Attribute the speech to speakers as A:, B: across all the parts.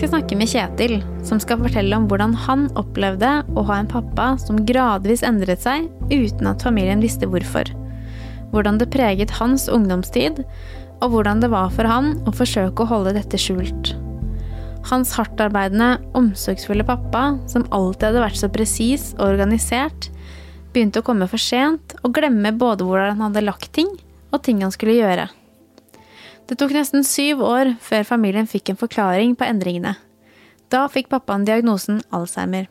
A: skal snakke med Kjetil, som skal fortelle om hvordan han opplevde å ha en pappa som gradvis endret seg uten at familien visste hvorfor. Hvordan det preget hans ungdomstid, og hvordan det var for han å forsøke å holde dette skjult. Hans hardtarbeidende, omsorgsfulle pappa, som alltid hadde vært så presis og organisert, begynte å komme for sent og glemme både hvordan han hadde lagt ting, og ting han skulle gjøre. Det tok nesten syv år før familien fikk en forklaring på endringene. Da fikk pappaen diagnosen Alzheimer.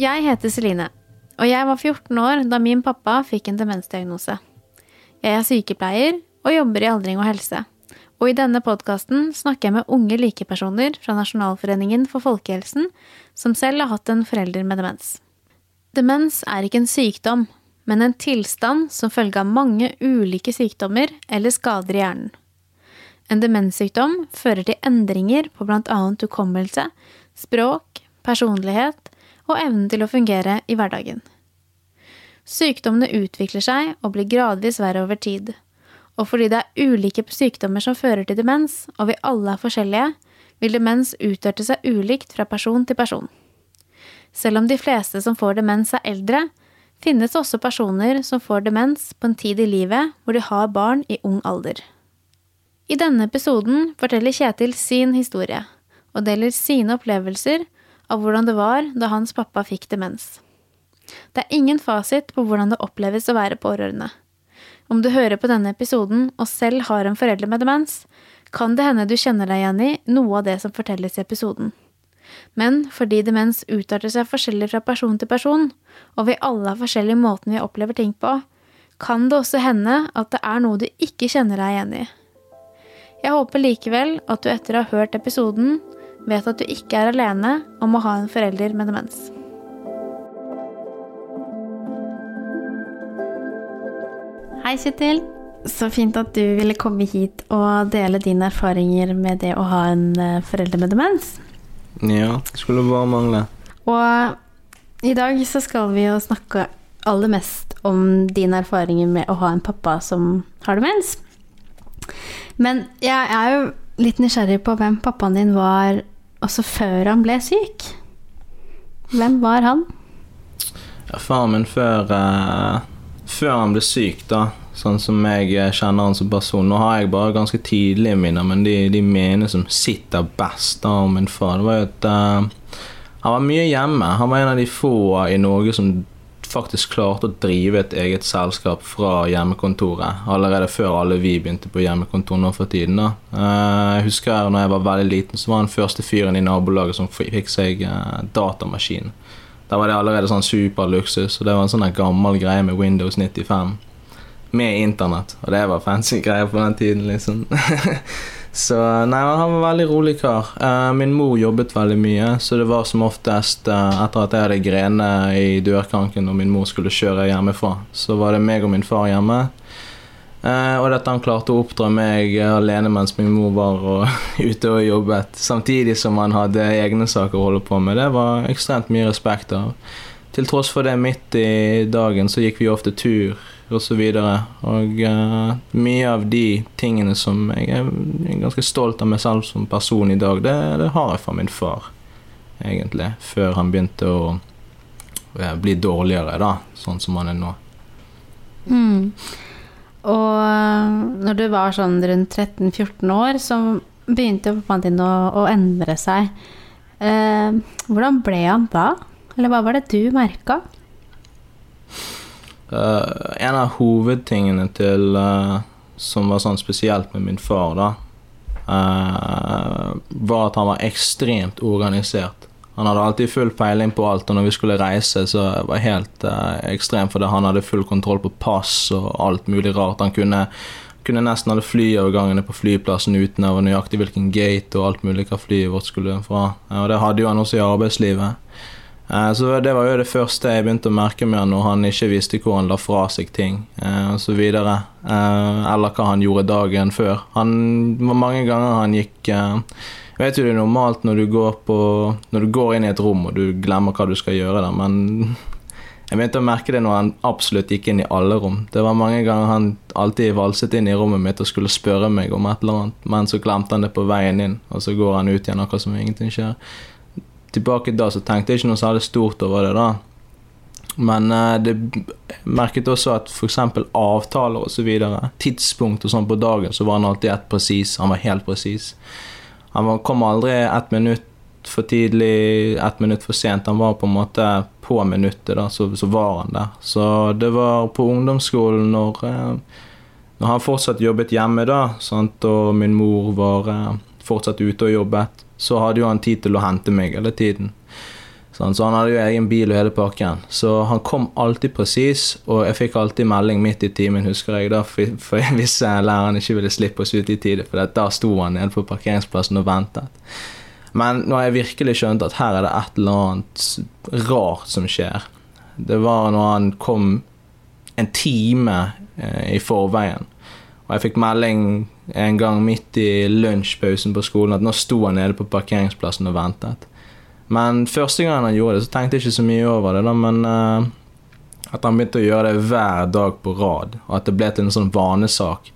A: Jeg heter Celine, og jeg var 14 år da min pappa fikk en demensdiagnose. Jeg er sykepleier og jobber i aldring og helse. Og i denne podkasten snakker jeg med unge likepersoner fra Nasjonalforeningen for folkehelsen, som selv har hatt en forelder med demens. Demens er ikke en sykdom, men en tilstand som følge av mange ulike sykdommer eller skader i hjernen. En demenssykdom fører til endringer på bl.a. hukommelse, språk, personlighet og evnen til å fungere i hverdagen. Sykdommene utvikler seg og blir gradvis verre over tid. Og fordi det er ulike sykdommer som fører til demens, og vi alle er forskjellige, vil demens utarte seg ulikt fra person til person. Selv om de fleste som får demens er eldre, finnes også personer som får demens på en tid i livet hvor de har barn i ung alder. I denne episoden forteller Kjetil sin historie, og deler sine opplevelser av hvordan det var da hans pappa fikk demens. Det er ingen fasit på hvordan det oppleves å være pårørende. Om du hører på denne episoden og selv har en forelder med demens, kan det hende du kjenner deg igjen i noe av det som fortelles i episoden. Men fordi demens utarter seg forskjellig fra person til person, og vi alle har forskjellig måten vi opplever ting på, kan det også hende at det er noe du ikke kjenner deg igjen i. Jeg håper likevel at du etter å ha hørt episoden, vet at du ikke er alene om å ha en forelder med demens. Hei, Kjetil. Så fint at du ville komme hit og dele dine erfaringer med det å ha en eh, forelder med demens.
B: Ja, det skulle bare mangle.
A: Og i dag så skal vi jo snakke aller mest om dine erfaringer med å ha en pappa som har demens. Men jeg er jo litt nysgjerrig på hvem pappaen din var også før han ble syk. Hvem var han?
B: Ja, faren min før, uh, før han ble syk, da, sånn som jeg kjenner han som person Nå har jeg bare ganske tidlige minner, men de, de minner som sitter best da om min far, det var jo at uh, han var mye hjemme. Han var en av de få i Norge som faktisk klarte å drive et eget selskap fra hjemmekontoret. Allerede før alle vi begynte på hjemmekontor nå for tiden. da. Uh, jeg husker når jeg var veldig liten, så var han første fyren i nabolaget som fikk seg uh, datamaskin. Da var det allerede sånn superluksus, og det var en sånn gammel greie med Windows 95 med internett. Og det var fancy greier på den tiden, liksom. så nei, han var veldig rolig kar. Uh, min mor jobbet veldig mye, så det var som oftest uh, etter at jeg hadde grene i dørkanken og min mor skulle kjøre hjemmefra, så var det meg og min far hjemme. Uh, og dette han klarte å oppdra meg alene mens min mor var og, ute og jobbet, samtidig som han hadde egne saker å holde på med. Det var ekstremt mye respekt av. Til tross for det, midt i dagen så gikk vi ofte tur osv. Og, så og uh, mye av de tingene som jeg er, ganske stolt av meg selv som person i dag, det, det har jeg fra min far, egentlig. Før han begynte å uh, bli dårligere, da, sånn som han er nå.
A: Mm. Og eh, når du var sånn rundt 13-14 år, så begynte pappaen din å, å endre seg. Eh, hvordan ble han da? Eller hva var det du merka?
B: Uh, en av hovedtingene til uh, som var sånn spesielt med min far, da, uh, var at han var ekstremt organisert. Han hadde alltid full peiling på alt, og når vi skulle reise, så var det helt ekstremt, fordi han hadde full kontroll på pass og alt mulig rart. Han kunne, kunne nesten hadde flyovergangene på flyplassen uten å nøyaktig hvilken gate og alt mulig hva flyet vårt skulle fra. Og det hadde jo han også i arbeidslivet. Eh, så det var jo det første jeg begynte å merke med han når han ikke visste hvor han la fra seg ting eh, Og så videre eh, Eller hva han gjorde dagen før. Han var mange ganger han gikk Vet jo det er normalt når du, går på, når du går inn i et rom og du glemmer hva du skal gjøre der, men jeg begynte å merke det når han absolutt gikk inn i alle rom. Det var mange ganger han alltid valset inn i rommet mitt og skulle spørre meg om et eller annet, men så glemte han det på veien inn, og så går han ut igjen akkurat som ingenting skjer tilbake da så tenkte jeg ikke noe særlig stort over det, da. Men eh, det merket også at f.eks. avtaler osv., tidspunkt og sånn på dagen, så var han alltid ett presis. Han var helt presis. Han var, kom aldri ett minutt for tidlig, ett minutt for sent. Han var på en måte på minuttet, da, så, så var han der. Så det var på ungdomsskolen når eh, når han fortsatt jobbet hjemme, da, sant? og min mor var eh, fortsatt ute og jobbet, så hadde jo han tid til å hente meg hele tiden. Sånn, så han hadde jo egen bil og hele pakken. Så han kom alltid presis, og jeg fikk alltid melding midt i timen, husker jeg, da, for, for hvis læreren ikke ville slippe oss ut i tide, for da sto han nede på parkeringsplassen og ventet. Men nå har jeg virkelig skjønt at her er det et eller annet rart som skjer, det var når han kom en time eh, i forveien. Og jeg fikk melding en gang midt i lunsjpausen på skolen at nå sto han nede på parkeringsplassen og ventet. Men første gangen han gjorde det, så tenkte jeg ikke så mye over det, da, men uh, at han begynte å gjøre det hver dag på rad, og at det ble til en sånn vanesak.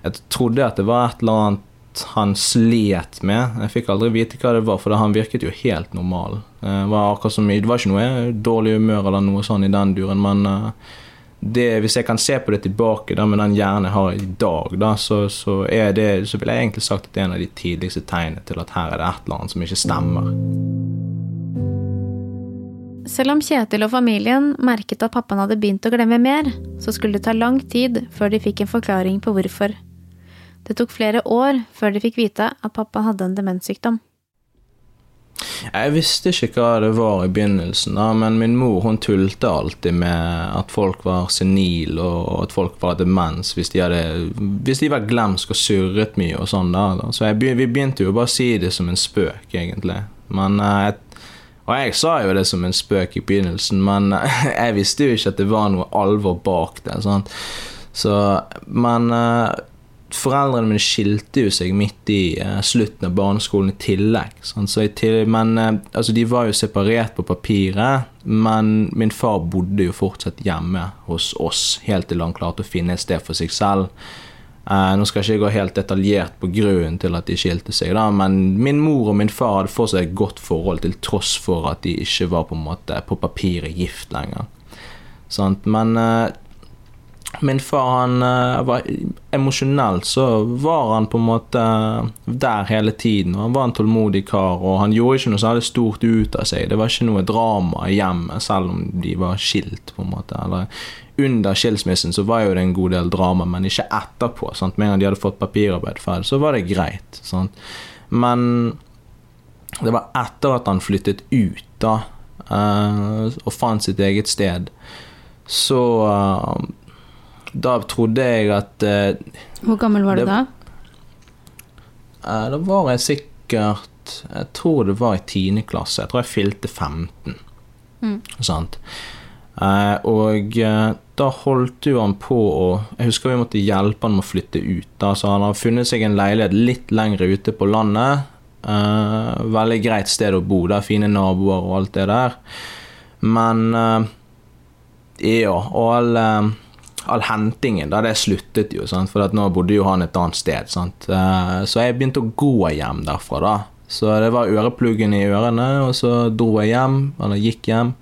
B: Jeg trodde at det var et eller annet han slet med. Jeg fikk aldri vite hva det var, for han virket jo helt normal. Eh, det var akkurat som, det var ikke noe dårlig humør eller noe sånt i den duren, men uh, det, hvis jeg kan se på det tilbake da, med den hjernen jeg har i dag, da, så, så, det, så, vil jeg egentlig sagt at det er en av de tidligste tegnene til at her er det et eller annet som ikke stemmer.
A: Selv om Kjetil og familien merket at pappaen hadde begynt å glemme mer, så skulle det ta lang tid før de fikk en forklaring på hvorfor. Det tok flere år før de fikk vite at pappaen hadde en demenssykdom.
B: Jeg visste ikke hva det var i begynnelsen, da, men min mor hun tulte alltid med at folk var senile, og at folk var demens hvis de, hadde, hvis de var glemsk og surret mye. og sånn da, da. Så jeg, vi begynte jo bare å si det som en spøk, egentlig. Men, eh, og jeg sa jo det som en spøk i begynnelsen, men jeg visste jo ikke at det var noe alvor bak det. sant? Så, men eh, foreldrene mine skilte jo seg midt i uh, slutten av barneskolen i tillegg. Sånn, så i men uh, altså, de var jo separert på papiret, men min far bodde jo fortsatt hjemme hos oss helt til han klarte å finne et sted for seg selv. Uh, nå skal jeg ikke gå helt detaljert på grunnen til at de skilte seg, da, men min mor og min far hadde fortsatt et godt forhold til tross for at de ikke var på, en måte, på papiret gift lenger. Sant? Men min far han eh, var emosjonell, så var han på en måte der hele tiden. Han var en tålmodig kar, og han gjorde ikke noe særlig stort ut av seg. Det var ikke noe drama i hjemmet, selv om de var skilt, på en måte. Eller, under skilsmissen så var jo det en god del drama, men ikke etterpå. Sant? Med en gang de hadde fått papirarbeid ferdig, så var det greit. Sant? Men det var etter at han flyttet ut, da, eh, og fant sitt eget sted, så eh, da trodde jeg at eh,
A: Hvor gammel var det, du da?
B: Eh, da var jeg sikkert Jeg tror det var i tiende klasse. Jeg tror jeg fylte 15. Mm. Sant? Eh, og eh, da holdt jo han på å Jeg husker vi måtte hjelpe han med å flytte ut. Da, så han har funnet seg en leilighet litt lenger ute på landet. Eh, veldig greit sted å bo. Det er fine naboer og alt det der. Men eh, ja, og alle all hentingen, da det sluttet jo, sant? for nå bodde jo han et annet sted. Sant? Eh, så jeg begynte å gå hjem derfra, da. Så det var ørepluggen i ørene, og så dro jeg hjem, eller gikk hjem.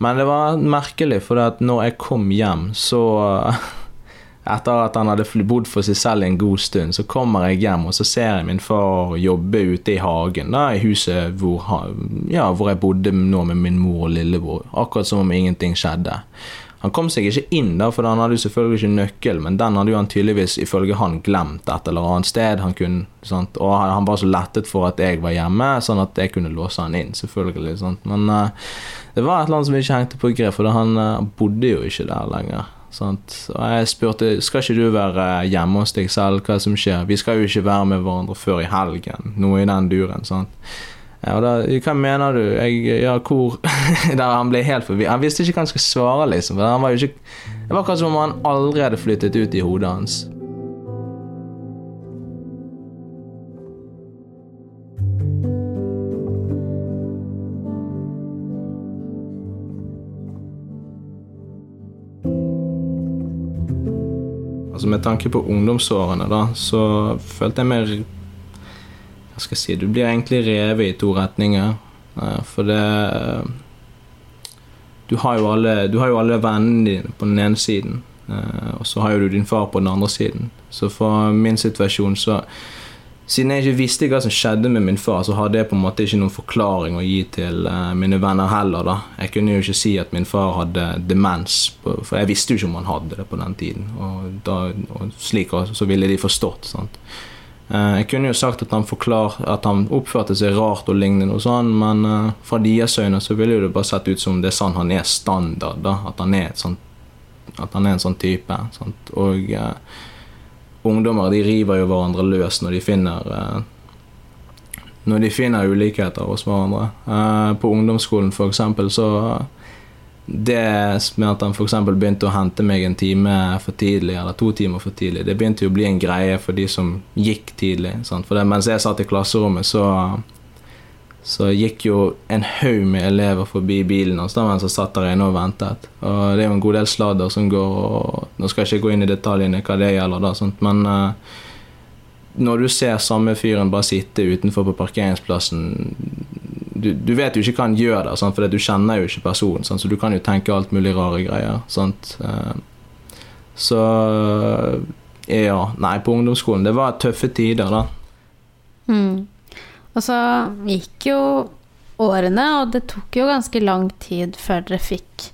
B: Men det var merkelig, for at når jeg kom hjem, så Etter at han hadde bodd for seg selv en god stund, så kommer jeg hjem, og så ser jeg min far jobbe ute i hagen, da, i huset hvor, ja, hvor jeg bodde nå med min mor og lillebror. Akkurat som om ingenting skjedde. Han kom seg ikke inn, da, for han hadde jo selvfølgelig ikke nøkkel, men den hadde jo han tydeligvis ifølge han glemt et eller annet sted. Han kunne, sant? Og han var så lettet for at jeg var hjemme, sånn at jeg kunne låse han inn, selvfølgelig. Sant? Men uh, det var et eller annet som ikke hengte på grep, for han uh, bodde jo ikke der lenger. Sant? Og jeg spurte skal ikke du være eh, hjemme hos deg selv, hva som skjer. Vi skal jo ikke være med hverandre før i helgen, noe i den duren. sant? Ja, og da, hva mener du? Jeg, ja, hvor Der han ble helt forbi. Han visste ikke hva han skulle svare, liksom. For han var jo ikke, det var akkurat som om han aldri hadde flyttet ut i hodet hans. Altså Med tanke på ungdomsårene, da, så følte jeg meg skal jeg si Du blir egentlig revet i to retninger. Eh, for det du har, jo alle, du har jo alle vennene dine på den ene siden, eh, og så har jo du din far på den andre siden. Så for min situasjon så Siden jeg ikke visste hva som skjedde med min far, så hadde jeg på en måte ikke noen forklaring å gi til mine venner heller. da. Jeg kunne jo ikke si at min far hadde demens, for jeg visste jo ikke om han hadde det på den tiden. Og, da, og slik så ville de forstått. sant? Uh, jeg kunne jo sagt at han, forklar, at han oppførte seg rart og lignende, og sånn, men uh, fra deres øyne så ville det bare sett ut som det er sånn han er standard. da, At han er, sånt, at han er en sånn type. Sant? Og ungdommer de river jo hverandre løs når de finner eh, når de finner ulikheter hos hverandre. Eh, på ungdomsskolen for eksempel, så det med at han f.eks. begynte å hente meg en time for tidlig, eller to timer for tidlig, det begynte jo å bli en greie for de som gikk tidlig. Sant? For det, mens jeg satt i klasserommet, så så gikk jo en haug med elever forbi bilen hans mens han satt der inne og ventet. Og det er jo en god del sladder som går og Nå skal jeg ikke gå inn i detaljene hva det gjelder, da, sånt, men uh, når du ser samme fyren bare sitte utenfor på parkeringsplassen Du, du vet jo ikke hva han gjør der, sant, for du kjenner jo ikke personen, sant, så du kan jo tenke alt mulig rare greier. Sant? Uh, så ja. Nei, på ungdomsskolen Det var tøffe tider, da.
A: Mm. Og så gikk jo årene, og det tok jo ganske lang tid før dere fikk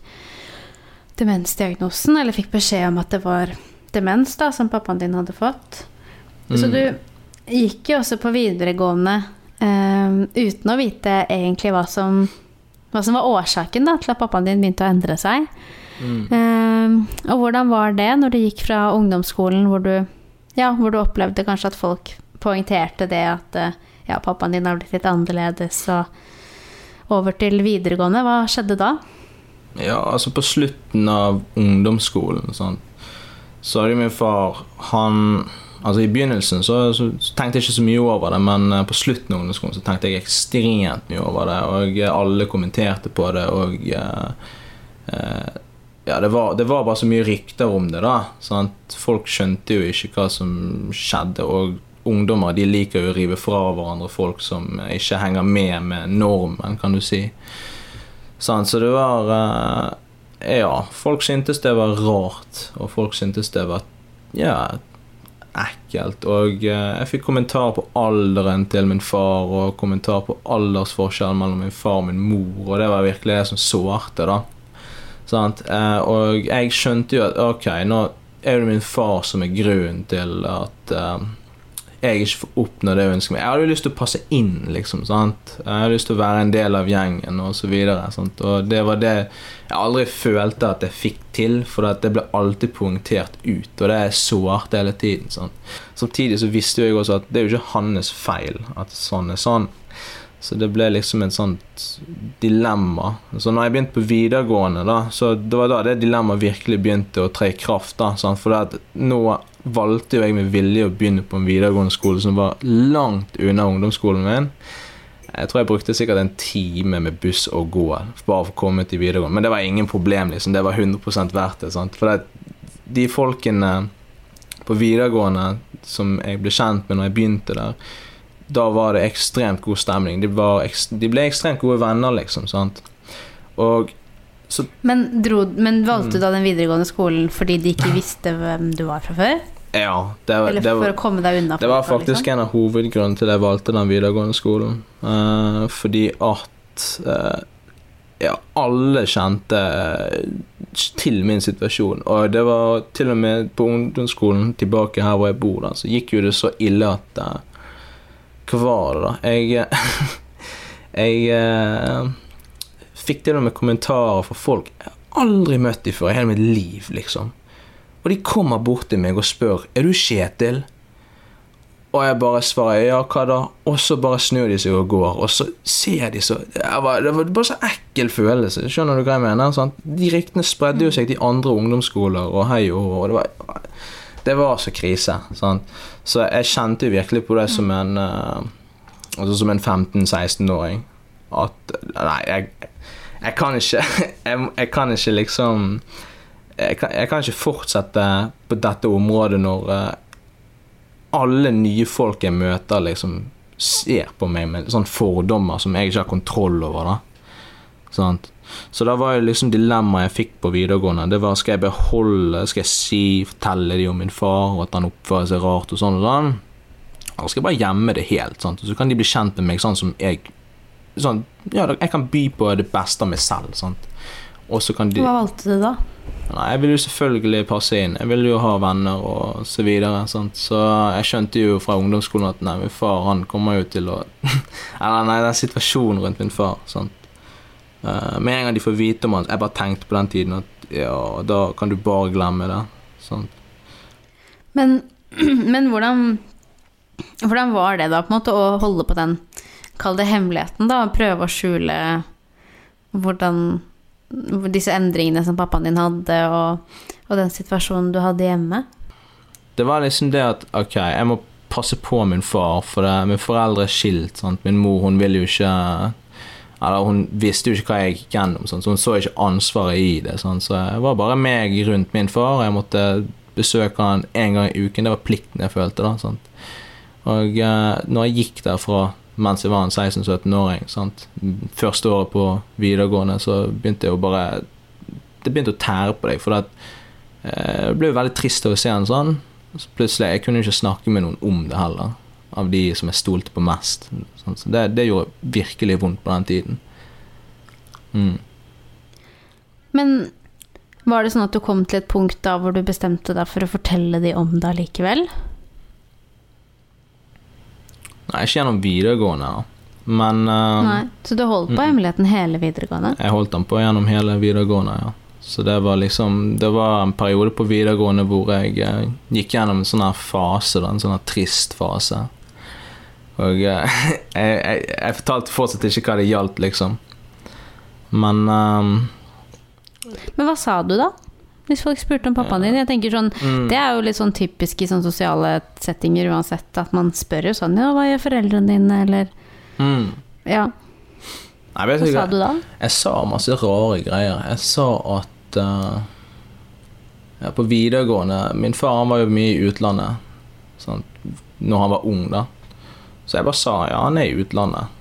A: demensdiagnosen, eller fikk beskjed om at det var demens, da, som pappaen din hadde fått. Mm. Så du gikk jo også på videregående um, uten å vite egentlig hva som, hva som var årsaken da, til at pappaen din begynte å endre seg. Mm. Um, og hvordan var det når du gikk fra ungdomsskolen, hvor du, ja, hvor du opplevde kanskje at folk poengterte det at uh, ja, pappaen din har blitt litt annerledes, og over til videregående. Hva skjedde da?
B: Ja, altså på slutten av ungdomsskolen sånn, så hadde min far Han Altså I begynnelsen så, så, tenkte jeg ikke så mye over det, men eh, på slutten av ungdomsskolen så tenkte jeg ekstremt mye over det, og alle kommenterte på det, og uh, uh, ja, det var, det var, bare så mye rykter om det, da. Sant? Folk skjønte jo ikke hva som skjedde, og ungdommer de liker jo å rive fra hverandre folk som ikke henger med med normen, kan du si. Sant? så det var eh, Ja, folk syntes det var rart, og folk syntes det var ja, ekkelt. Og eh, jeg fikk kommentar på alderen til min far, og kommentar på aldersforskjellen mellom min far og min mor, og det var virkelig det som sårte, da. Sånn, og jeg skjønte jo at ok, nå er det min far som er grunnen til at jeg ikke får oppnå det jeg ønsker meg. Jeg hadde jo lyst til å passe inn, liksom. Sant? Jeg hadde lyst til å være en del av gjengen og så videre. Sant? Og det var det jeg aldri følte at jeg fikk til, for det ble alltid poengtert ut, og det er sårt hele tiden. Sant? Samtidig så visste jo jeg også at det er jo ikke hans feil at sånn er sånn. Så det ble liksom et sånt dilemma. Så når jeg begynte på videregående, da, så det var da det dilemmaet virkelig begynte å tre i kraft. da, sant? For at nå valgte jeg med vilje å begynne på en videregående skole som var langt unna ungdomsskolen min. Jeg tror jeg brukte sikkert en time med buss og gå bare for å komme til videregående. Men det var ingen problem, liksom. Det var 100 verdt det. Sant? For det, de folkene på videregående som jeg ble kjent med når jeg begynte der, da var det ekstremt god stemning. De, de ble ekstremt gode venner, liksom. Sant? Og
A: så, men, dro, men, valgte du da den videregående skolen fordi de ikke visste hvem du var fra før?
B: Ja, det var,
A: Eller for
B: var,
A: å komme deg unna?
B: Det var faktisk liksom? en av hovedgrunnene til at jeg valgte den videregående skolen. Uh, fordi at uh, ja, alle kjente uh, til min situasjon. Og det var til og med på ungdomsskolen tilbake her hvor jeg bor, da, så gikk jo det så ille at Hva var det, da? Jeg Jeg fikk til og med kommentarer fra folk jeg har aldri møtt dem før i hele mitt liv, liksom. Og de kommer bort til meg og spør er du Kjetil. Og jeg bare svarer ja, hva da? Og så bare snur de seg og går. Og så ser de så Det var, det var bare så ekkel følelse. Skjønner du hva jeg mener? Sant? De ryktene spredde jo seg til andre ungdomsskoler og hei og hå. Det var, det var så krise. Sant? Så jeg kjente jo virkelig på det som en uh, Altså som en 15-16-åring. At Nei, jeg, jeg kan ikke jeg, jeg kan ikke liksom jeg kan, jeg kan ikke fortsette på dette området når eh, alle nye folk jeg møter, liksom ser på meg med sånne fordommer som jeg ikke har kontroll over. da. Sant? Så da var liksom dilemmaet jeg fikk på videregående, det var skal jeg beholde, skal jeg si, fortelle de om min far, og at han oppfører seg rart og sånn og sånn. Eller skal jeg bare gjemme det helt, sant? og så kan de bli kjent med meg sånn som jeg sånn, Ja, jeg kan by på det beste av meg selv, sant. Og så kan de
A: Hva valgte du da?
B: Nei, jeg ville jo selvfølgelig passe inn. Jeg ville jo ha venner og så videre. Sant? Så jeg skjønte jo fra ungdomsskolen at nei, min far han kommer jo til å Eller nei, den situasjonen rundt min far. Sant? Eh, med en gang de får vite om han Jeg bare tenkte på den tiden at ja, da kan du bare glemme det. Sånt.
A: Men, men hvordan, hvordan var det da, på en måte, å holde på den Kall det hemmeligheten, da. Prøve å skjule hvordan disse endringene som pappaen din hadde, og, og den situasjonen du hadde hjemme?
B: Det var liksom det at ok, jeg må passe på min far, for det, min foreldre er skilt. Sant? Min mor hun vil jo ikke Eller hun visste jo ikke hva jeg gikk gjennom, sånn, så hun så ikke ansvaret i det. Sånn, Så jeg var bare meg rundt min far, og jeg måtte besøke han en gang i uken. Det var plikten jeg følte. da, sånn. Og eh, når jeg gikk derfra mens jeg var en 16-17-åring. sant? Første året på videregående så begynte jeg å bare Det begynte å tære på deg, for det, eh, det ble veldig trist å se en sånn. Så plutselig, Jeg kunne ikke snakke med noen om det heller, av de som jeg stolte på mest. Sånn, så det, det gjorde virkelig vondt på den tiden. Mm.
A: Men var det sånn at du kom til et punkt da hvor du bestemte deg for å fortelle de om det allikevel?
B: Nei, ikke gjennom videregående, men uh,
A: Nei. Så du holdt på
B: mm.
A: hemmeligheten hele videregående?
B: Jeg holdt den på gjennom hele videregående, ja. Så det var liksom Det var en periode på videregående hvor jeg uh, gikk gjennom en sånn her fase, da, en sånn her trist fase. Og eh, jeg, jeg, jeg fortalte fortsatt ikke hva det gjaldt, liksom. Men um,
A: Men hva sa du da? Hvis folk spurte om pappaen din? Jeg tenker sånn,
B: mm,
A: Det er jo litt sånn typisk i sånne sosiale settinger uansett, at man spør jo sånn Ja, hva gjør foreldrene dine, eller
B: mm.
A: Ja.
B: Nei,
A: Hva sa du da?
B: Jeg sa masse rare greier. Jeg sa at uh, ja, På videregående Min far han var jo mye i utlandet Sånn, når han var ung, da. Så jeg bare sa ja, han er i utlandet.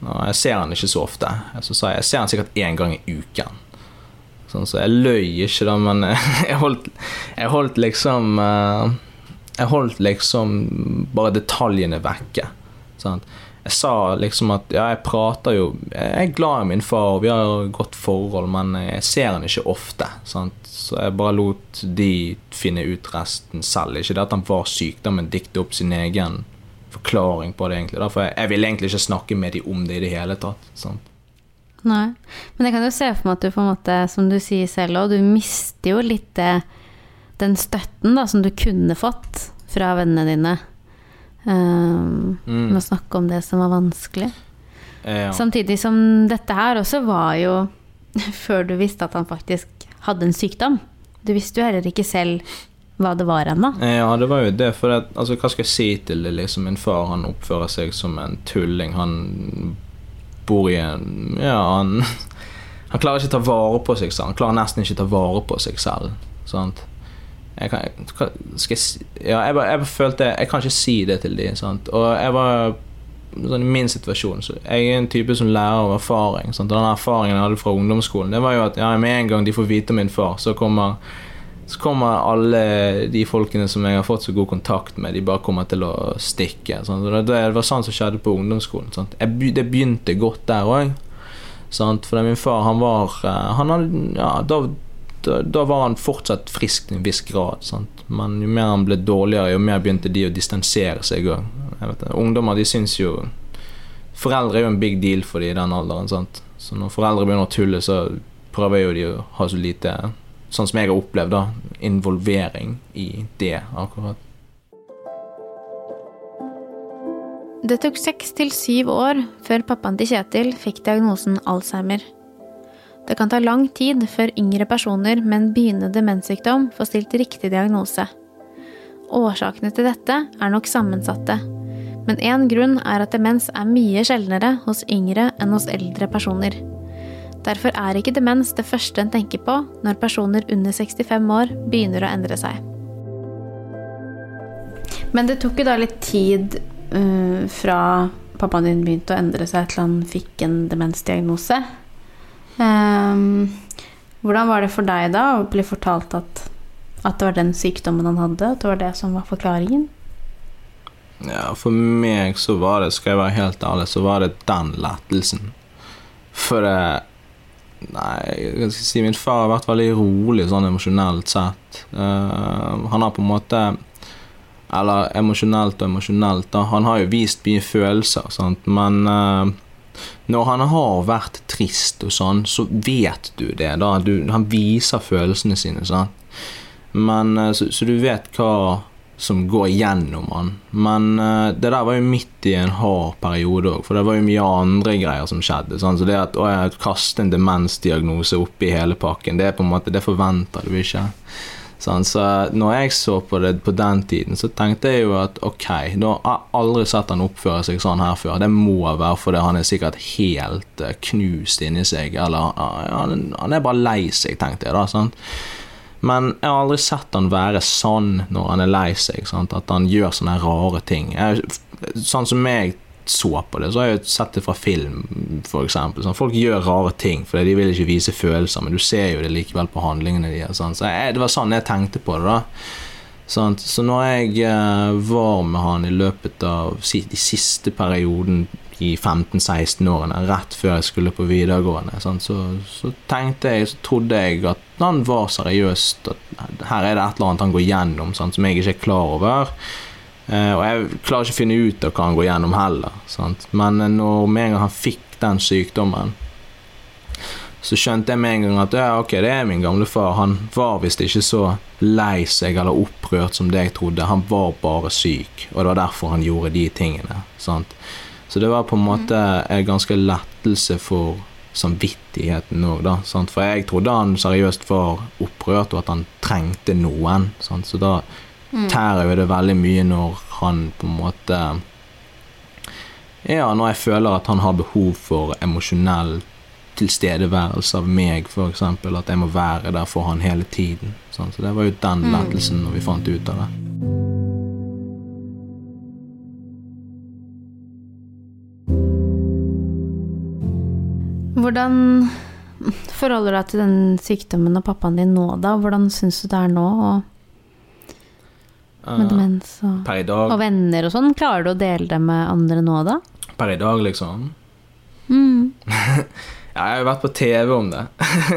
B: Og jeg ser han ikke så ofte. Så sa jeg jeg ser han sikkert én gang i uken. Sånn, så jeg løy ikke, da, men jeg holdt, jeg holdt liksom eh, Jeg holdt liksom bare detaljene vekke. Sant? Jeg sa liksom at ja, jeg prater jo Jeg er glad i min far, og vi har godt forhold, men jeg ser han ikke ofte. Sant? Så jeg bare lot de finne ut resten selv. Ikke det at han var syk, da, men dikte opp sin egen forklaring på det, egentlig. Da. For jeg, jeg vil egentlig ikke snakke med dem om det i det hele tatt. Sant?
A: Nei. Men jeg kan jo se for meg at du på en måte, som du sier selv òg, du mister jo litt det, den støtten da, som du kunne fått fra vennene dine. Um,
B: Mm.
A: Med å snakke om det som var vanskelig.
B: Ja.
A: Samtidig som dette her også var jo før du visste at han faktisk hadde en sykdom. Du visste jo heller ikke selv hva det var ennå.
B: Ja, det var jo det. For det, altså, hva skal jeg si til det? Liksom, min far han oppfører seg som en tulling. Han bor i en Ja, han Han klarer ikke å ta vare på seg selv. Han klarer nesten ikke å ta vare på seg selv. Sant? Jeg kan, jeg, ja, jeg, bare, jeg bare følte Jeg kan ikke si det til dem. Og jeg var sånn, I min situasjon så Jeg er en type som lærer av erfaring. Sant? Og den erfaringen jeg hadde fra ungdomsskolen, Det var jo at ja, med en gang de får vite om min far, så kommer så kommer alle de folkene som jeg har fått så god kontakt med, de bare kommer til å stikke. Sant? Det, var sånn som skjedde på ungdomsskolen. Sant? Jeg, det begynte godt der òg. For min far, han var eh, han hadde, ja, da, da, da var han fortsatt frisk til en viss grad. Sant? Men jo mer han ble dårligere, jo mer begynte de å distansere seg òg. Ungdommer de syns jo Foreldre er jo en big deal for dem i den alderen. Sant? Så når foreldre begynner å tulle, så prøver jo de å ha så lite Sånn som jeg har opplevd, da. Involvering i det, akkurat.
A: Det tok seks til syv år før pappaen til Kjetil fikk diagnosen Alzheimer. Det kan ta lang tid før yngre personer med en begynnende demenssykdom får stilt riktig diagnose. Årsakene til dette er nok sammensatte, men én grunn er at demens er mye sjeldnere hos yngre enn hos eldre personer. Derfor er ikke demens det første en tenker på når personer under 65 år begynner å endre seg. Men det tok jo da litt tid uh, fra pappaen din begynte å endre seg til han fikk en demensdiagnose. Um, hvordan var det for deg da å bli fortalt at, at det var den sykdommen han hadde, at det var det som var forklaringen?
B: Ja, for meg så var det, skal jeg være helt ærlig, så var det den lettelsen. For det Nei, jeg skal si min far har vært veldig rolig sånn emosjonelt sett. Uh, han har på en måte Eller emosjonelt og emosjonelt, da. Han har jo vist mye følelser, sant, men uh, når han har vært trist og sånn, så vet du det, da. Du, han viser følelsene sine, sant. Men uh, så, så du vet hva som går gjennom han. Men uh, det der var jo midt i en hard periode òg, for det var jo mye andre greier som skjedde. Sånn. Så det at å, jeg kaste en demensdiagnose oppi hele pakken, det måte, det forventer du ikke. Sånn, så når jeg så på det på den tiden, så tenkte jeg jo at ok, da har jeg aldri sett han oppføre seg sånn her før. Det må være fordi han er sikkert helt uh, knust inni seg, eller han, han, er bare lei seg, tenkte jeg da. sant? Men jeg har aldri sett han være sånn når han er lei seg. Sant? At han gjør sånne rare ting. Jeg, sånn som jeg så på det, så har jeg sett det fra film, f.eks. Sånn, folk gjør rare ting fordi de vil ikke vise følelser, men du ser jo det likevel på handlingene deres. Sånn. Så det var sånn jeg tenkte på det. da sånn. Så når jeg eh, var med han i løpet av de siste perioden i 15-16-årene, rett før jeg skulle på videregående, så, så, tenkte jeg, så trodde jeg at han var seriøst, at her er det et eller annet han går gjennom sant, som jeg ikke er klar over. Eh, og jeg klarer ikke å finne ut av hva han går gjennom heller. Sant? Men når med en gang han fikk den sykdommen, så skjønte jeg med en gang at ja, ok, det er min gamle far. Han var visst ikke så lei seg eller opprørt som det jeg trodde. Han var bare syk, og det var derfor han gjorde de tingene. Sant? Så det var på en måte en ganske lettelse for samvittigheten òg, da. Sant? For jeg trodde han seriøst var opprørt, og at han trengte noen. Sant? Så da mm. tærer jo det veldig mye når han på en måte Ja, når jeg føler at han har behov for emosjonell tilstedeværelse av meg, f.eks. At jeg må være der for han hele tiden. Sant? Så det var jo den mm. lettelsen når vi fant ut av det.
A: Hvordan forholder du deg til den sykdommen og pappaen din nå, da? Hvordan syns du det er nå? Og med uh, demens og, og, venner og sånn. Klarer du å dele det med andre nå, da?
B: Per i dag, liksom? Mm. ja, jeg har jo vært på TV om det.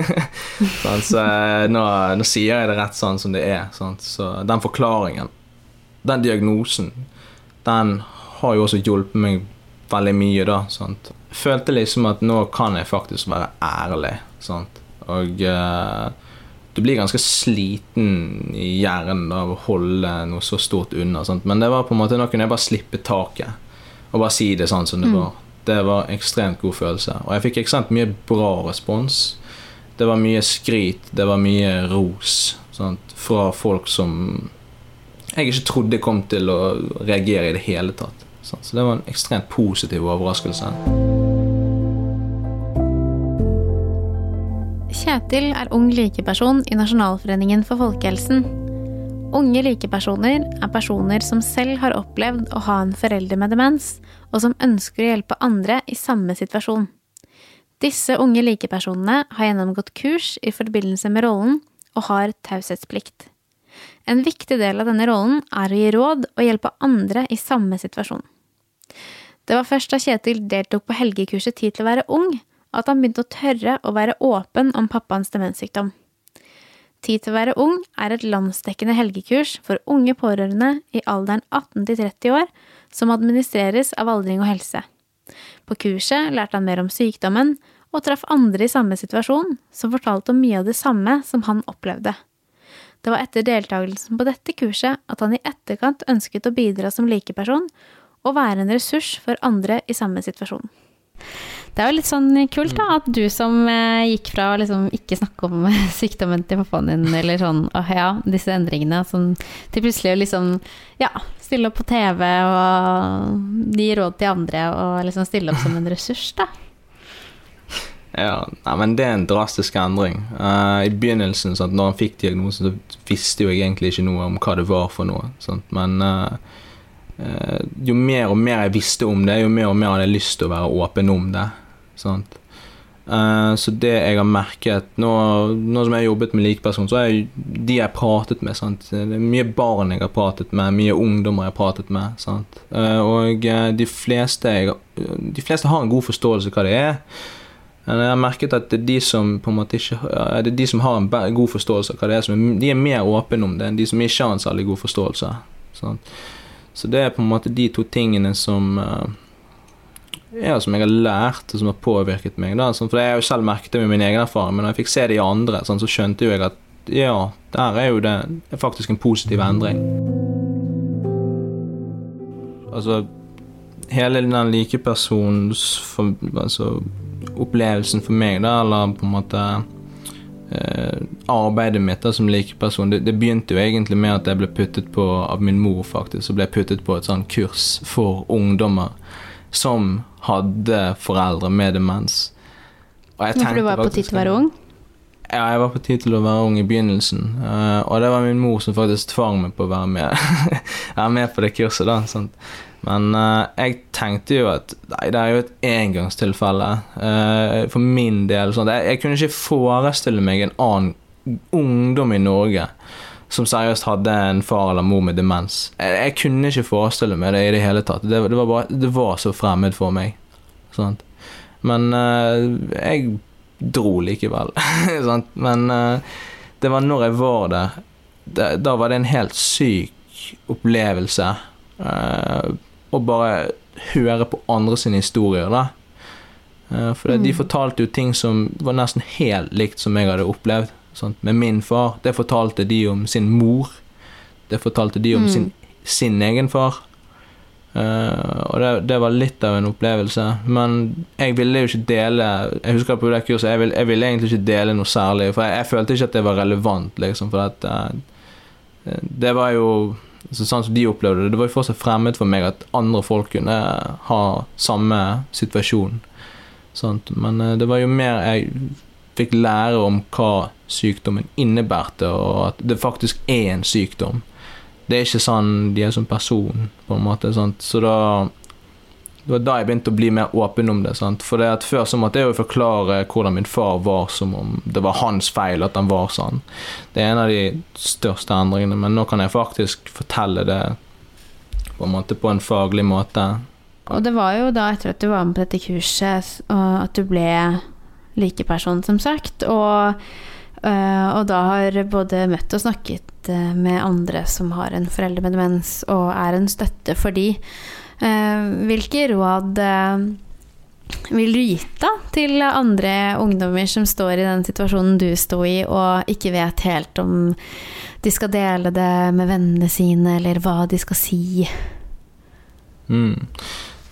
B: sånn, så eh, nå, nå, sier jeg det rett sånn som det er. Sånn. Så den forklaringen, den diagnosen, den har jo også hjulpet meg veldig mye, da. Sant? Følte liksom at nå kan jeg faktisk være ærlig. Sant? Og uh, du blir ganske sliten i hjernen av å holde noe så stort unna. Sant? Men det var på en måte nå kunne jeg bare slippe taket og bare si det sånn som det mm. var. Det var ekstremt god følelse. Og jeg fikk ekstremt mye bra respons. Det var mye skryt, det var mye ros sant? fra folk som jeg ikke trodde kom til å reagere i det hele tatt. Så det var en ekstremt positiv overraskelse.
A: Kjetil er ung likeperson i Nasjonalforeningen for folkehelsen. Unge likepersoner er personer som selv har opplevd å ha en forelder med demens, og som ønsker å hjelpe andre i samme situasjon. Disse unge likepersonene har gjennomgått kurs i forbindelse med rollen og har taushetsplikt. En viktig del av denne rollen er å gi råd og hjelpe andre i samme situasjon. Det var først da Kjetil deltok på helgekurset Tid til å være ung, at han begynte å tørre å være åpen om pappaens demenssykdom. Tid til å være ung er et landsdekkende helgekurs for unge pårørende i alderen 18 til 30 år som administreres av Aldring og helse. På kurset lærte han mer om sykdommen og traff andre i samme situasjon som fortalte om mye av det samme som han opplevde. Det var etter deltakelsen på dette kurset at han i etterkant ønsket å bidra som likeperson og være en ressurs for andre i samme situasjon. Det er jo litt sånn kult da, at du som eh, gikk fra å liksom ikke snakke om sykdommen til pappaen din, eller sånn, åh ja, disse endringene, sånn, til plutselig å liksom, ja, stille opp på TV og gi råd til andre og liksom stille opp som en ressurs, da.
B: Ja, nei, men det er en drastisk endring. Uh, I begynnelsen, sant, når han fikk diagnosen, så visste jo jeg egentlig ikke noe om hva det var for noe. Sant? Men eh, jo mer og mer jeg visste om det, jo mer og mer hadde jeg lyst til å være åpen om det. Sant? Eh, så det jeg har merket Nå, nå som jeg har jobbet med likeperson, så er jeg, de jeg har pratet med sant? Det er mye barn jeg har pratet med, mye ungdommer jeg har pratet med. Sant? Eh, og eh, de fleste, jeg, de fleste har en god forståelse av hva det er. Jeg har merket at det er de som på en måte ikke Det de som har en god forståelse av hva det er, de er mer åpne om det enn de som ikke har en særlig god forståelse. Sant? Så det er på en måte de to tingene som eh, ja, som jeg har lært, og som har påvirket meg. Da. Sånn, for jeg har jo selv merket det med min egen erfaring, men når jeg fikk se det i andre, sånn, så skjønte jo jeg at ja, der er jo det er faktisk en positiv endring. Altså Hele den likepersons altså, opplevelsen for meg, da, eller på en måte arbeidet mitt da, som likeperson, det, det begynte jo egentlig med at jeg ble puttet på av min mor, faktisk. Så ble jeg puttet på et sånn kurs for ungdommer som hadde foreldre med demens. Og jeg
A: For du
B: tenkte
A: var på til å være ung?
B: Ja, jeg var på tid til å være ung i begynnelsen. Uh, og det var min mor som faktisk tvang meg på å være med, være med på det kurset. da, sant? Men uh, jeg tenkte jo at nei, det er jo et engangstilfelle Uh, for min del. Sånn. Jeg, jeg kunne ikke forestille meg en annen ungdom i Norge som seriøst hadde en far eller mor med demens. Jeg, jeg kunne ikke forestille meg det i det hele tatt. Det, det, var, bare, det var så fremmed for meg. Sant? Men uh, jeg dro likevel. Men eh, det var når jeg var der, da, var det en helt syk opplevelse. eh, å bare høre på andre sine historier, da. Eh, for de
A: Mm.
B: fortalte jo ting som var nesten helt likt som jeg hadde opplevd. Sant? Med min far. Det fortalte de om sin mor. Det fortalte de om
A: Mm.
B: sin, sin egen far. Eh, og det, det var litt av en opplevelse. Men jeg ville jo ikke dele Jeg husker på det kurset, jeg jeg ville egentlig ikke dele noe særlig. For jeg, jeg følte ikke at det var relevant, liksom. For at uh, det var jo så sånn som de opplevde det, det var jo fortsatt fremmed for meg at andre folk kunne ha samme situasjon. Sånt. Men uh, det var jo mer jeg fikk lære om hva sykdommen innebærte, og at det faktisk er en sykdom. Det er ikke sånn de er som person, på en måte. Sant? Så da det var da jeg begynte å bli mer åpen om det. Sant? For det at Før så måtte jeg jo forklare hvordan min far var, som om det var hans feil at han var sånn. Det er en av de største endringene, men nå kan jeg faktisk fortelle det på en måte på en faglig måte.
A: Og det var jo da etter at du var med på dette kurset, at du ble likeperson, som sagt. Og, og da har både møtt og snakket øh, med andre som har en forelder med demens, og er en støtte for de. Eh, Hvilke råd vil du gitt da til andre ungdommer som står i den situasjonen du sto i, og ikke vet helt om de skal dele det med vennene sine, eller hva de skal si?
B: Mm.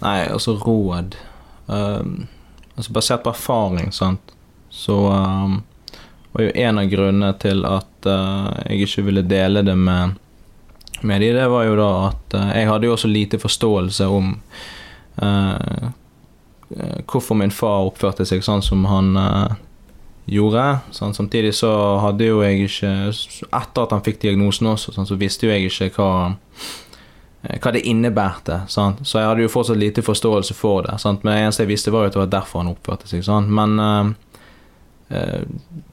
B: Nei, altså råd um, Altså Basert på erfaring, sant, så um, var jo en av grunnene til at uh, jeg ikke ville dele det med, med de, det var jo da at uh, jeg hadde jo også lite forståelse om uh, hvorfor min far oppførte seg sånn som han gjorde. Sånn, samtidig så hadde jo jeg ikke Etter at han fikk diagnosen også, sånn, så visste jo jeg ikke hva hva det innebærte. Sant? Så jeg hadde jo fortsatt lite forståelse for det. Sant? Men det eneste jeg visste, var jo at det var derfor han oppførte seg sånn. Men eh,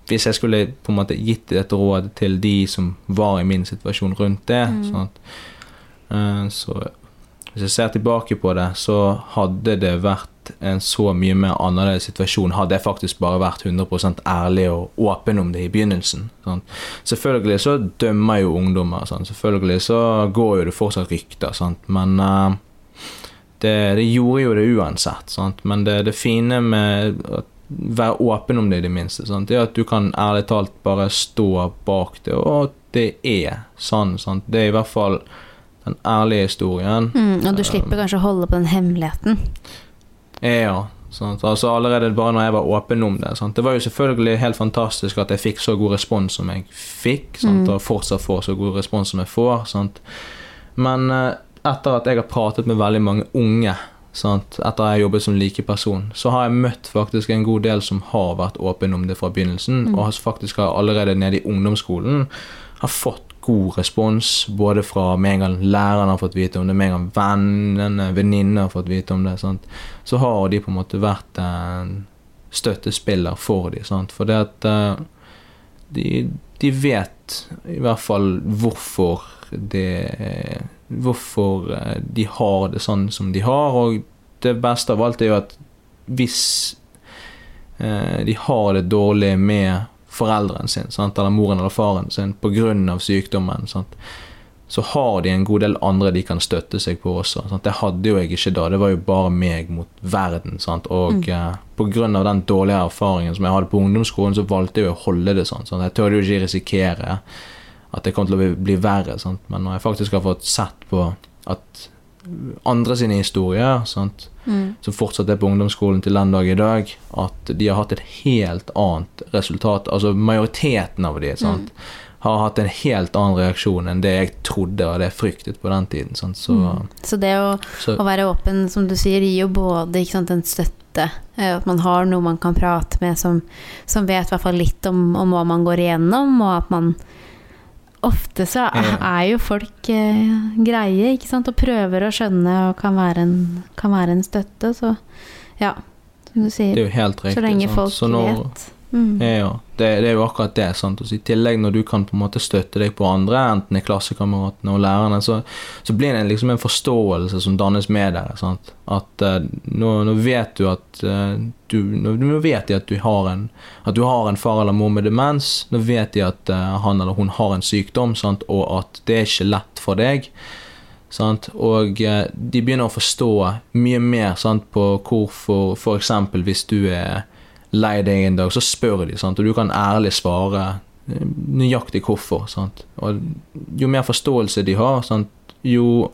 B: hvis jeg skulle på en måte gitt et råd til de som var i min situasjon rundt det
A: Mm.
B: sant? Eh, Så hvis jeg ser tilbake på det, så hadde det vært en så mye mer annerledes situasjon hadde jeg faktisk bare vært 100% ærlig og åpen om det i begynnelsen. Sånn. Selvfølgelig så dømmer jo ungdommer, sånn. selvfølgelig så går jo det fortsatt rykter, sånn. men eh, det, det gjorde jo det uansett. Sant? Men det, det fine med å være åpen om det, i det minste, sant? det at du kan ærlig talt bare stå bak det, og det er sann. Det er i hvert fall den ærlige historien.
A: Mm, og du slipper kanskje å holde på den hemmeligheten.
B: Ja. Sant? Altså Allerede bare når jeg var åpen om det. Sant? Det var jo selvfølgelig helt fantastisk at jeg fikk så god respons som jeg fikk?
A: Mm.
B: og fortsatt får så god respons som jeg får. Sant? Men eh, etter at jeg har pratet med veldig mange unge sant? etter jeg jobbet som likeperson, så har jeg møtt faktisk en god del som har vært åpen om det fra begynnelsen, og har faktisk har allerede nede i ungdomsskolen har fått god respons, både fra med en gang læreren har fått vite om det, med en gang vennene, venninnene har fått vite om det. Sant? Så har de på en måte vært en støttespiller for dem. Sant? For det at eh, de, de vet i hvert fall hvorfor det Hvorfor eh, de har det sånn som de har, og det beste av alt er jo at hvis eh, de har det dårlig med foreldren sin, sant? eller moren eller faren sin pga. sykdommen, sant? så har de en god del andre de kan støtte seg på også. Sant? Det hadde jo jeg ikke da. Det var jo bare meg mot verden. Sant? Og mm. eh, pga. den dårlige erfaringen som jeg hadde på ungdomsskolen, så valgte jeg å holde det sånn. Jeg tørde jo ikke risikere at det kommer til å bli verre. Sant? Men når jeg faktisk har fått sett på at andre sine historier, mm. som fortsatt er på ungdomsskolen til den dag i dag, at de har hatt et helt annet resultat. Altså majoriteten av de sant? Mm. har hatt en helt annen reaksjon enn det jeg trodde og det jeg fryktet på den tiden. Så,
A: mm. så, det å, så, å, være åpen, som du sier, gir jo både sant, en støtte eh, at man har noe man kan prate med som, som vet i hvert fall litt om, om, hva man går igjennom, og at man Ofte så er jo folk eh, greie, ikke sant, og prøver å skjønne og kan være en, kan være en støtte. Så ja, som du sier.
B: Er.
A: Så lenge folk så når, vet.
B: Mm. Ja, det, det, er jo akkurat det. sant? I tillegg når du kan på en måte støtte deg på andre, enten i klassekameratene og lærerne, så, så, blir det liksom en forståelse som dannes med dere. sant? At uh, nå, nå, vet du at uh, du, nå, vet de at du, har en, at du har en far eller mor med demens. Nå vet de at uh, han eller hun har en sykdom, sant? og at det er ikke lett for deg. Sant? Og de begynner å forstå mye mer sant, på hvorfor f.eks. hvis du er lei deg en dag, så spør de, sant? og du kan ærlig svare eh, nøyaktig hvorfor. Sant? Og jo mer forståelse de har, sant? jo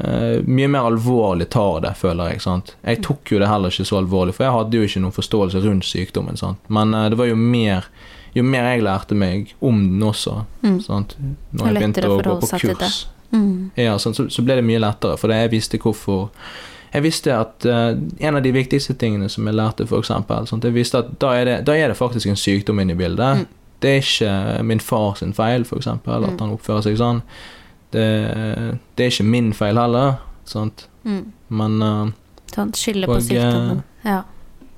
B: eh, mye mer alvorlig tar det, føler jeg. Sant? Jeg tok jo det heller ikke så alvorlig, for jeg hadde jo ikke noen forståelse rundt sykdommen. Sant? Men eh, det var jo mer jo mer jeg lærte meg om den også, mm. sant? når jeg begynte å gå på kurs, mm. ja, så, så, ble det mye lettere, for jeg visste hvorfor jeg visste at uh, en av de viktigste tingene som jeg lærte, sånn, jeg visste at da er, det, da er det faktisk en sykdom inne i bildet. Mm. Det er ikke min far sin feil, eksempel, at mm. han oppfører seg sånn. Det, det, er ikke min feil heller, sant. Mm. Men uh,
A: Sånn skylde på sykdommen. Ja.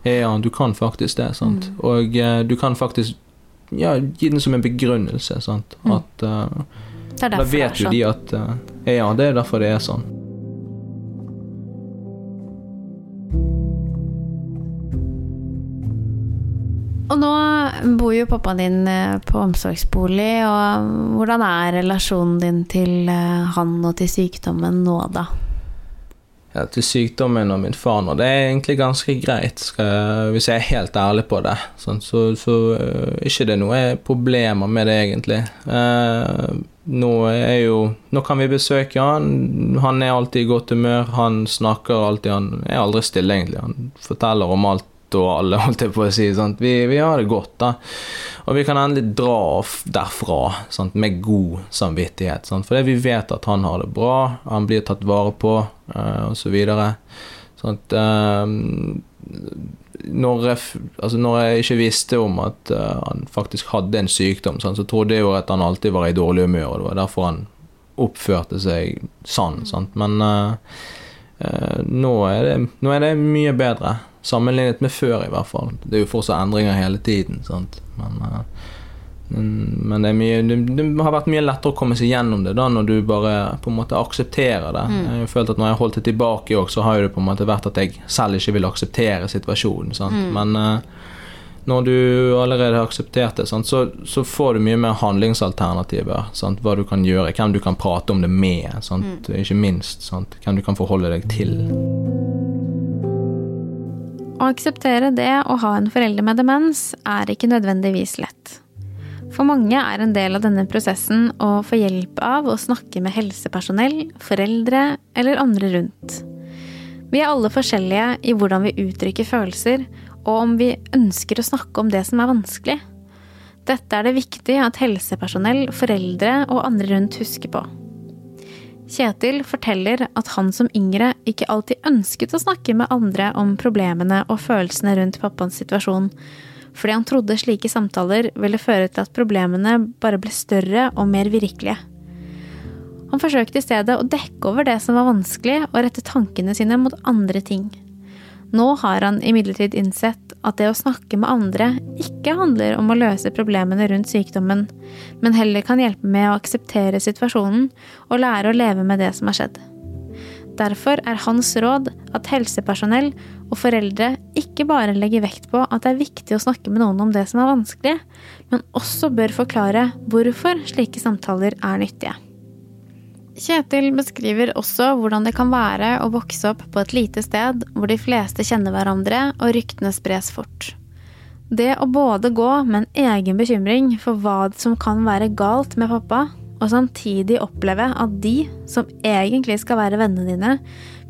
B: ja, du kan faktisk det, sant. Mm. Og uh, du kan faktisk ja, gi den som en begrunnelse, sant. er At Da vet jo sånn. de at Ja, det er derfor det er sånn.
A: Bor jo pappaen din eh, på omsorgsbolig, og hvordan er relasjonen din til eh, han og til sykdommen nå, da?
B: Ja, til sykdommen og min far nå, det er egentlig ganske greit, jeg, hvis jeg er helt ærlig på det. Sånn, så, så uh, ikke det er noe problemer med det, egentlig. Nå er jo Nå kan vi besøke han. Han er alltid i godt humør. Han snakker alltid. Han er aldri stille, egentlig. Han forteller om alt og alle, holdt jeg på å si. Vi, vi, har det godt, da. Og vi kan endelig dra derfra sant? med god samvittighet. Sant? Fordi vi vet at han har det bra, han blir tatt vare på, uh, osv. Sånn uh, når, jeg, altså når jeg ikke visste om at uh, han faktisk hadde en sykdom, sånn, så trodde jeg jo at han alltid var i dårlig humør, og det var derfor han oppførte seg sånn. Sant? Men uh, nå, er det, nå, er det, mye bedre. Sammenlignet med før, i hvert fall. Det er jo fortsatt endringer hele tiden. Sant? Men, men det, mye, det, det, har vært mye lettere å komme seg gjennom det da når du bare på en måte aksepterer det. Mm. Jeg har følt at Når jeg har holdt det tilbake så har det på en måte vært at jeg selv ikke vil akseptere situasjonen. Mm. Men uh, når du allerede har akseptert det, sant, så, så, får du mye mer handlingsalternativer. Sant, hva du kan gjøre, hvem du kan prate om det med, sant, mm. ikke minst. hvem du kan forholde deg til.
A: Å akseptere det å ha en forelder med demens er ikke nødvendigvis lett. For mange er en del av denne prosessen å få hjelp av å snakke med helsepersonell, foreldre eller andre rundt. Vi er alle forskjellige i hvordan vi uttrykker følelser, og om vi ønsker å snakke om det som er vanskelig. Dette er det viktig at helsepersonell, foreldre og andre rundt husker på. Kjetil forteller at han som yngre ikke alltid ønsket å snakke med andre om problemene og følelsene rundt pappaens situasjon, fordi han trodde slike samtaler ville føre til at problemene bare ble større og mer virkelige. Han forsøkte i stedet å dekke over det som var vanskelig, og rette tankene sine mot andre ting. Nå har han imidlertid innsett at det å snakke med andre ikke handler om å løse problemene rundt sykdommen, men heller kan hjelpe med å akseptere situasjonen og lære å leve med det som har skjedd. Derfor er hans råd at helsepersonell og foreldre ikke bare legger vekt på at det er viktig å snakke med noen om det som er vanskelig, men også bør forklare hvorfor slike samtaler er nyttige. Kjetil beskriver også hvordan det kan være å vokse opp på et lite sted hvor de fleste kjenner hverandre og ryktene spres fort. Det å både gå med en egen bekymring for hva som kan være galt med pappa, og samtidig oppleve at de, som egentlig skal være vennene dine,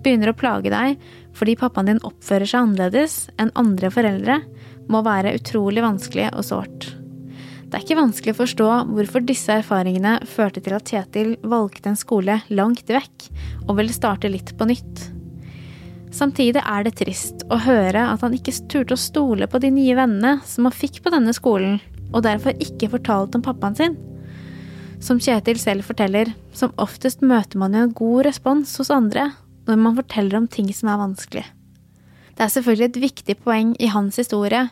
A: begynner å plage deg fordi pappaen din oppfører seg annerledes enn andre foreldre, må være utrolig vanskelig og sårt. Det er ikke vanskelig å forstå hvorfor disse erfaringene førte til at Kjetil valgte en skole langt vekk og ville starte litt på nytt. Samtidig er det trist å høre at han ikke turte å stole på de nye vennene som han fikk på denne skolen, og derfor ikke fortalte om pappaen sin. Som Kjetil selv forteller, som oftest møter man jo en god respons hos andre når man forteller om ting som er vanskelig. Det er selvfølgelig et viktig poeng i hans historie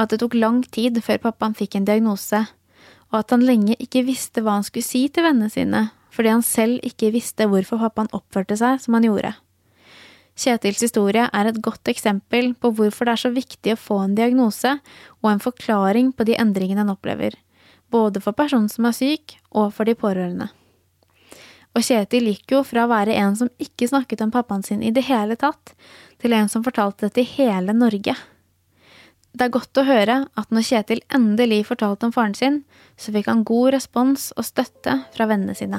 A: at det tok lang tid før pappaen fikk en diagnose, og at han lenge ikke visste hva han skulle si til vennene sine, fordi han selv ikke visste hvorfor pappaen oppførte seg som han gjorde. Kjetils historie er et godt eksempel på hvorfor det er så viktig å få en diagnose og en forklaring på de endringene han opplever både for personen som er syk, og for de pårørende. Og Kjetil gikk jo fra å være en som ikke snakket om pappaen sin i det hele tatt, til en som fortalte det til hele Norge. Det er godt å høre at når Kjetil endelig fortalte om faren sin, så fikk han god respons og støtte fra vennene sine.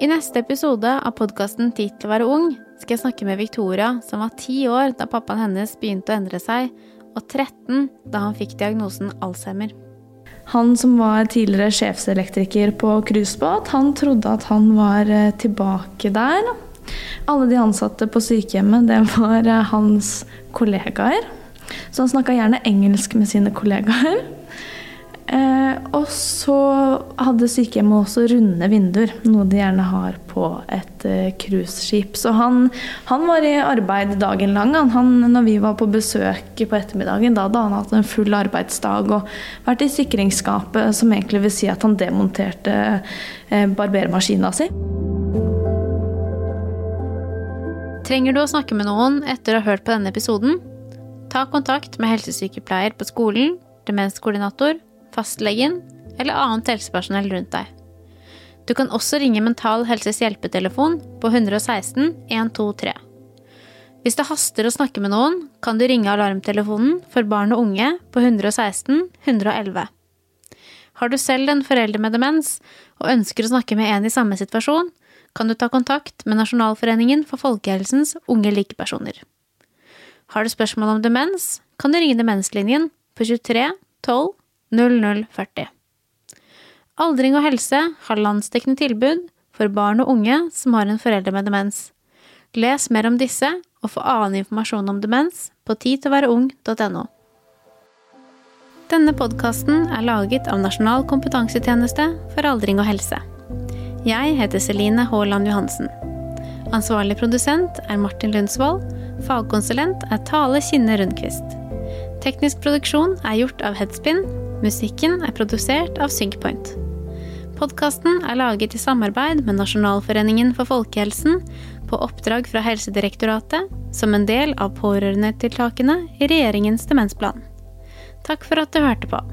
A: I neste episode av podkasten Tid til å være ung skal jeg snakke med Victoria, som var ti år da pappaen hennes begynte å endre seg, og 13 da han fikk diagnosen Alzheimer.
C: Han som var tidligere sjefselektriker på cruisebåt, han trodde at han var eh, tilbake der. Alle de ansatte på sykehjemmet, det var eh, hans kollegaer. Så han snakka gjerne engelsk med sine kollegaer. Eh, og så hadde sykehjemmet også runde vinduer, noe de gjerne har på et eh. Så han, han, var i arbeid dagen lang. Han, når vi var på besøk på ettermiddagen, da hadde han hatt en full arbeidsdag og vært i sikringsskapet, som egentlig vil si at han demonterte eh, barbermaskina si.
A: Trenger du å snakke med noen etter å ha hørt på denne episoden? Ta kontakt med helsesykepleier på skolen, demenskoordinator fastlegen eller annet helsepersonell rundt deg. Du kan også ringe Mental Helses hjelpetelefon på 116 123. Hvis det haster å snakke med noen, kan du ringe alarmtelefonen for barn og unge på 116 111. Har du selv en forelder med demens og ønsker å snakke med en i samme situasjon, kan du ta kontakt med Nasjonalforeningen for folkehelsens unge likepersoner. Har du spørsmål om demens, kan du ringe Demenslinjen på 23 12 0040. Aldring og helse har landsdekkende tilbud for barn og unge som har en forelder med demens. Les mer om disse og få annen informasjon om demens på tidtilværeung.no. Denne podkasten er laget av Nasjonal kompetansetjeneste for aldring og helse. Jeg heter Celine Haaland Johansen. Ansvarlig produsent er Martin Lundsvold. Fagkonsulent er Tale Kinne Rundquist. Teknisk produksjon er gjort av Headspin Musikken er produsert av Synkpoint. Podkasten er laget i samarbeid med Nasjonalforeningen for folkehelsen på oppdrag fra Helsedirektoratet som en del av pårørendetiltakene i regjeringens demensplan. Takk for at du hørte på.